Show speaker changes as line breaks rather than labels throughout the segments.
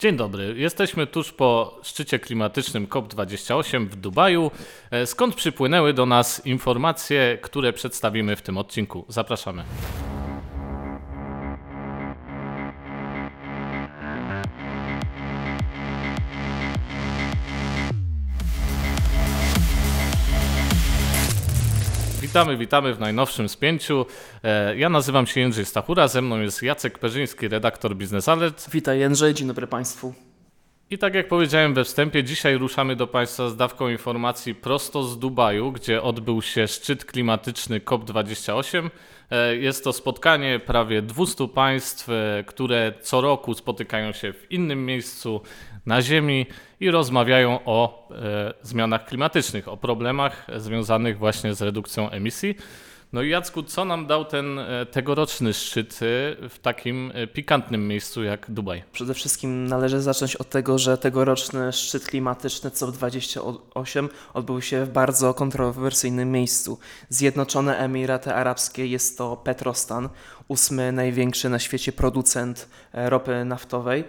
Dzień dobry. Jesteśmy tuż po szczycie klimatycznym COP28 w Dubaju, e, skąd przypłynęły do nas informacje, które przedstawimy w tym odcinku. Zapraszamy. Witamy, witamy w najnowszym spięciu. E, Ja nazywam się Jędrzej Stachura, ze mną jest Jacek Perzyński, redaktor Business Alert.
Witaj Jędrzej, dzień dobry Państwu.
I tak jak powiedziałem we wstępie, dzisiaj ruszamy do Państwa z dawką informacji prosto z Dubaju, gdzie odbył się szczyt klimatyczny COP28. E, Jest to spotkanie prawie 200 państw, e, które co roku spotykają się w innym miejscu na Ziemi i rozmawiają o e, zmianach klimatycznych, o problemach związanych właśnie z redukcją emisji. No i Jacku, co nam dał ten e, tegoroczny szczyt e, w takim e, pikantnym miejscu jak Dubaj?
Przede wszystkim należy zacząć od tego, że tegoroczny szczyt klimatyczny COP28 odbył się w bardzo kontrowersyjnym miejscu. Zjednoczone Emiraty Arabskie jest to Petrostan, ósmy największy na świecie producent ropy naftowej.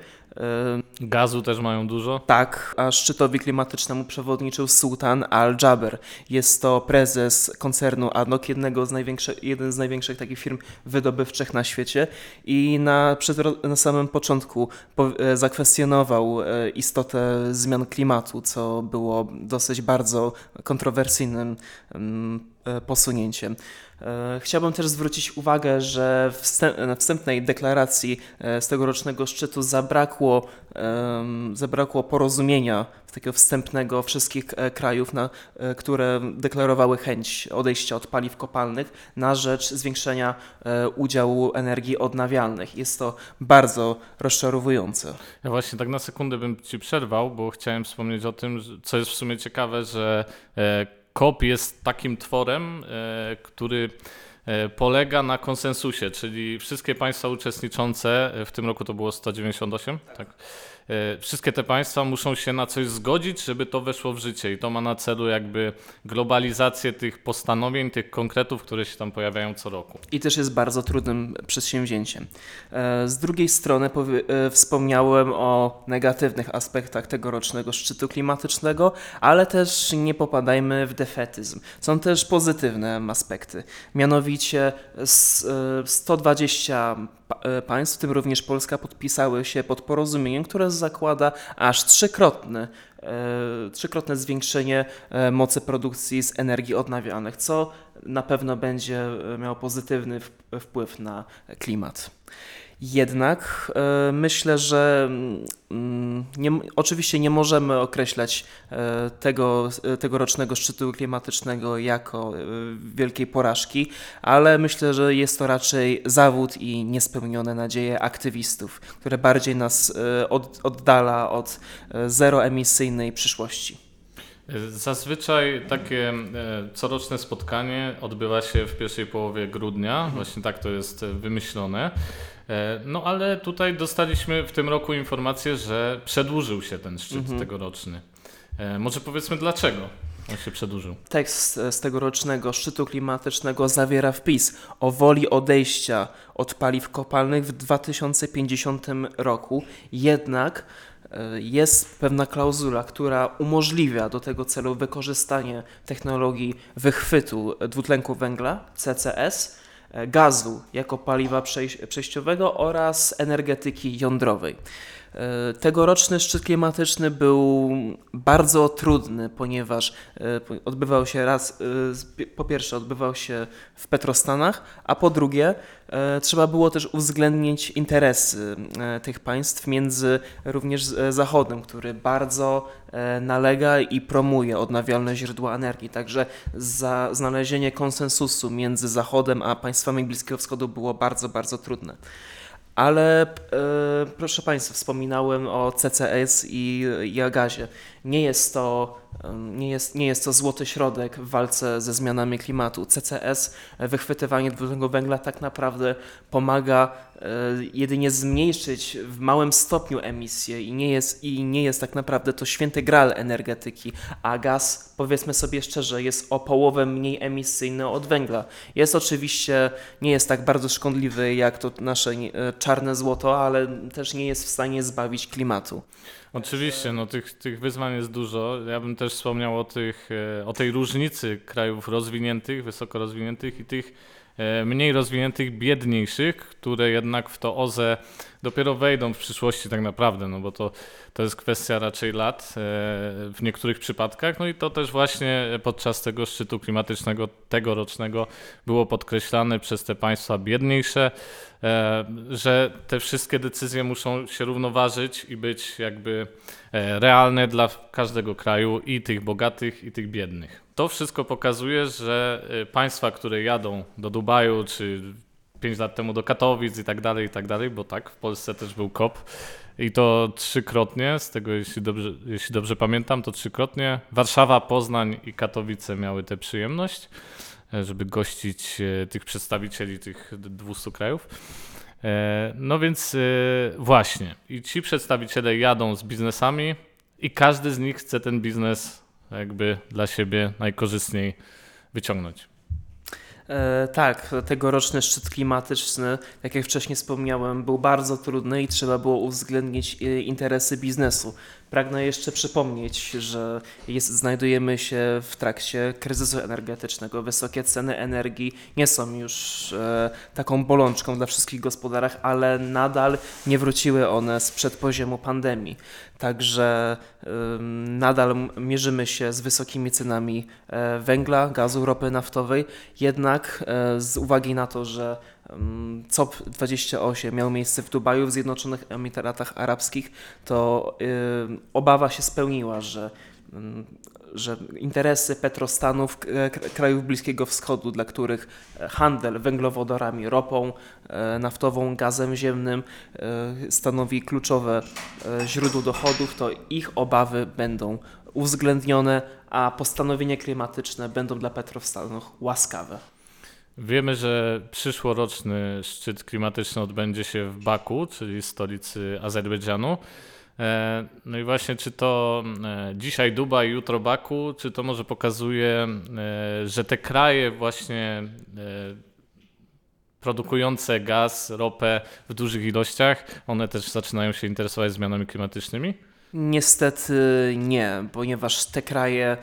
Gazu też mają dużo.
Tak, a szczytowi klimatycznemu przewodniczył Sultan Al-Jaber. Jest to prezes koncernu ADNOC, jednego z największych, jeden z największych takich firm wydobywczych na świecie i na, przed, na samym początku po, e, zakwestionował e, istotę zmian klimatu, co było dosyć bardzo kontrowersyjnym mm, posunięciem. E, Chciałbym też zwrócić uwagę, że na wstępnej deklaracji e, z tegorocznego szczytu zabrakło, zabrakło porozumienia takiego wstępnego wszystkich e, krajów, na, e, które deklarowały chęć odejścia od paliw kopalnych na rzecz zwiększenia e, udziału energii odnawialnych. Jest to bardzo rozczarowujące.
Ja właśnie tak na sekundę bym ci przerwał, bo chciałem wspomnieć o tym, co jest w sumie ciekawe, że COP jest takim tworem, e, który e, polega na konsensusie, czyli wszystkie państwa uczestniczące, e, w tym roku to było 198, tak. E, Wszystkie te państwa muszą się na coś zgodzić, żeby to weszło w życie i to ma na celu jakby globalizację tych postanowień, tych konkretów, które się tam pojawiają co roku.
i też jest bardzo trudnym przedsięwzięciem. E, Z drugiej strony e, wspomniałem o negatywnych aspektach tegorocznego szczytu klimatycznego, ale też nie popadajmy w defetyzm. Są też pozytywne aspekty. Mianowicie s- e, 120 pa- e, państw, w tym również Polska, podpisały się pod porozumieniem, które zakłada aż trzykrotny e, trzykrotne zwiększenie e, mocy produkcji z energii odnawialnych, co na pewno będzie e, miało pozytywny wp- wpływ na klimat. Jednak e, myślę, że mm, nie, oczywiście nie możemy określać e, tego, tegorocznego szczytu klimatycznego jako wielkiej porażki, ale myślę, że jest to raczej zawód i niespełnione nadzieje aktywistów, które bardziej nas od, oddala od zeroemisyjnej przyszłości.
Zazwyczaj takie e, coroczne spotkanie odbywa się w pierwszej połowie grudnia, właśnie tak to jest e, wymyślone. E, No ale tutaj dostaliśmy w tym roku informację, że przedłużył się ten szczyt tegoroczny. E, Może powiedzmy dlaczego on się przedłużył.
Tekst z tegorocznego szczytu klimatycznego zawiera wpis o woli odejścia od paliw kopalnych w 2050 roku, jednak jest pewna klauzula, która umożliwia do tego celu wykorzystanie technologii wychwytu dwutlenku węgla, CCS, e, gazu jako paliwa przejś- przejściowego oraz energetyki jądrowej. E, Tegoroczny szczyt klimatyczny był bardzo trudny, ponieważ e, odbywał się raz, e, po pierwsze odbywał się w Petrostanach, a po drugie trzeba było też uwzględnić interesy tych państw między również Zachodem, który bardzo nalega i promuje odnawialne źródła energii. Także za znalezienie konsensusu między Zachodem a państwami Bliskiego Wschodu było bardzo, bardzo trudne. Ale e, proszę Państwa, wspominałem o CCS i, i o gazie. Nie jest to nie jest, nie jest to złoty środek w walce ze zmianami klimatu. CCS, e, wychwytywanie dwutlenku węgla tak naprawdę pomaga e, jedynie zmniejszyć w małym stopniu emisję i nie jest, i nie jest tak naprawdę to święty gral energetyki, a gaz, powiedzmy sobie szczerze, jest o połowę mniej emisyjny od węgla. Jest oczywiście, nie jest tak bardzo szkodliwy jak to nasze e, czarne złoto, ale też nie jest w stanie zbawić klimatu.
Oczywiście, no tych, tych wyzwań jest dużo. Ja bym też wspomniał o, tych, e, o tej różnicy krajów rozwiniętych, wysoko rozwiniętych i tych e, mniej rozwiniętych, biedniejszych, które jednak w to OZE dopiero wejdą w przyszłości tak naprawdę, no bo to, to jest kwestia raczej lat e, w niektórych przypadkach. No i to też właśnie podczas tego szczytu klimatycznego tegorocznego było podkreślane przez te państwa biedniejsze, e, że te wszystkie decyzje muszą się równoważyć i być jakby e, realne dla każdego kraju i tych bogatych i tych biednych. To wszystko pokazuje, że państwa, które jadą do Dubaju czy 5 lat temu do Katowic i tak dalej, i tak dalej, bo tak, w Polsce też był COP i to trzykrotnie, z tego jeśli dobrze, jeśli dobrze pamiętam, to trzykrotnie Warszawa, Poznań i Katowice miały tę przyjemność, e, żeby gościć e, tych przedstawicieli tych 200 krajów. E, No więc właśnie, i ci przedstawiciele jadą z biznesami i każdy z nich chce ten biznes jakby dla siebie najkorzystniej wyciągnąć.
E, tak, tegoroczny szczyt klimatyczny, tak jak wcześniej wspomniałem, był bardzo trudny i trzeba było uwzględnić e, interesy biznesu. Pragnę jeszcze przypomnieć, że jest, znajdujemy się w trakcie kryzysu energetycznego. Wysokie ceny energii nie są już e, taką bolączką dla wszystkich gospodarek, ale nadal nie wróciły one sprzed poziomu pandemii. Także ym, nadal mierzymy się z wysokimi cenami e, węgla, gazu, ropy naftowej. Jednak e, z uwagi na to, że ym, COP28 miał miejsce w Dubaju, w Zjednoczonych Emiratach Arabskich, to ym, obawa się spełniła, że ym, że interesy petrostanów k- krajów Bliskiego Wschodu, dla których e, handel węglowodorami, ropą e, naftową, gazem ziemnym e, stanowi kluczowe e, źródło dochodów, to ich obawy będą uwzględnione, a postanowienia klimatyczne będą dla petrostanów łaskawe.
Wiemy, że przyszłoroczny szczyt klimatyczny odbędzie się w Baku, czyli stolicy Azerbejdżanu. E, No i właśnie, czy to e, dzisiaj Dubaj, jutro Baku, czy to może pokazuje, e, że te kraje właśnie produkujące gaz, ropę w dużych ilościach, one też zaczynają się interesować zmianami klimatycznymi?
Niestety nie, ponieważ te kraje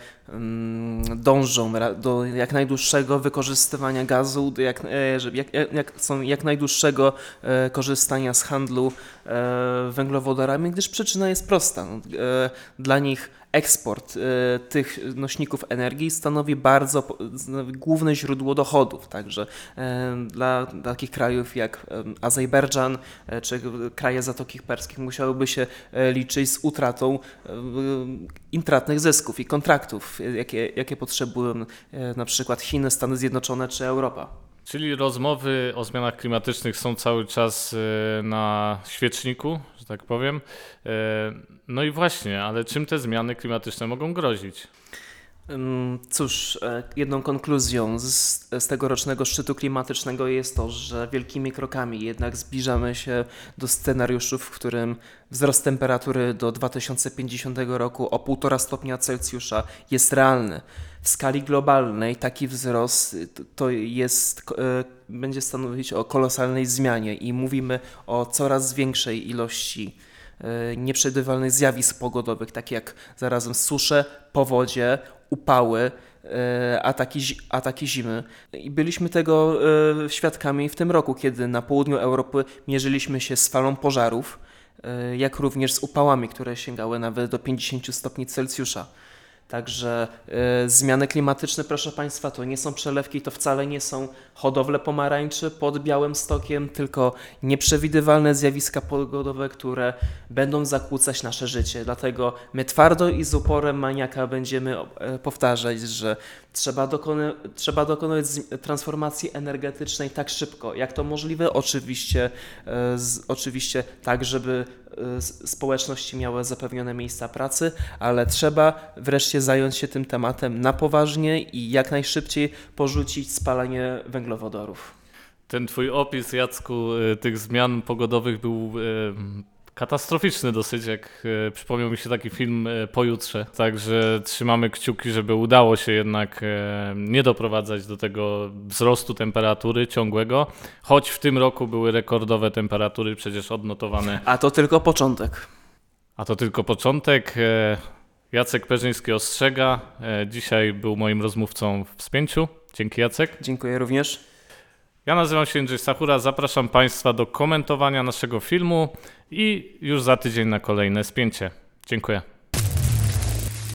dążą ra- do jak najdłuższego wykorzystywania gazu, jak, e, jak, jak, jak są jak najdłuższego e, korzystania z handlu e, węglowodorami, gdyż przyczyna jest prosta. No, e, Dla nich eksport e, tych nośników energii stanowi bardzo główne źródło dochodów. Także e, dla takich krajów jak e, Azerbejdżan e, czy kraje Zatoki Perskich musiałyby się e, liczyć z utratą e, intratnych zysków i kontraktów, e, jakie, jakie potrzebują e, na przykład Chiny, Stany Zjednoczone czy Europa.
Czyli rozmowy o zmianach klimatycznych są cały czas e, na świeczniku, że tak powiem. E, No i właśnie, ale czym te zmiany klimatyczne mogą grozić?
Cóż, e, jedną konkluzją z, z tegorocznego szczytu klimatycznego jest to, że wielkimi krokami jednak zbliżamy się do scenariuszu, w którym wzrost temperatury do 2050 roku o 1,5 stopnia Celsjusza jest realny. W skali globalnej taki wzrost y, to- jest, e, będzie stanowić o kolosalnej zmianie i mówimy o coraz większej ilości nieprzewidywalnych zjawisk pogodowych, takie jak zarazem susze, powodzie, upały, e, ataki, ataki zimy. I byliśmy tego e, świadkami w tym roku, kiedy na południu Europy mierzyliśmy się z falą pożarów, e, jak również z upałami, które sięgały nawet do 50 stopni Celsjusza. Także e, zmiany klimatyczne, proszę Państwa, to nie są przelewki, to wcale nie są hodowle pomarańczy pod białym stokiem, tylko nieprzewidywalne zjawiska pogodowe, które będą zakłócać nasze życie. Dlatego my twardo i z uporem maniaka będziemy e, powtarzać, że trzeba, trzeba dokonać transformacji energetycznej tak szybko, jak to możliwe. Oczywiście, e, z, oczywiście tak, żeby s- społeczności miały zapewnione miejsca pracy, ale trzeba wreszcie zająć się tym tematem na poważnie i jak najszybciej porzucić spalanie węglowodorów.
Ten twój opis, Jacku, y, tych zmian pogodowych był y, katastroficzny dosyć, jak y, przypomniał mi się taki film pojutrze. Także trzymamy kciuki, żeby udało się jednak nie doprowadzać do tego wzrostu temperatury ciągłego, choć w tym roku były rekordowe temperatury przecież odnotowane,
A to tylko początek.
a to tylko początek. Jacek Perzyński ostrzega. Y, Dzisiaj był moim rozmówcą w spięciu. Dzięki Jacek.
Dziękuję również.
Ja nazywam się Andrzej Sachura, zapraszam Państwa do komentowania naszego filmu i już za tydzień na kolejne spięcie. Dziękuję.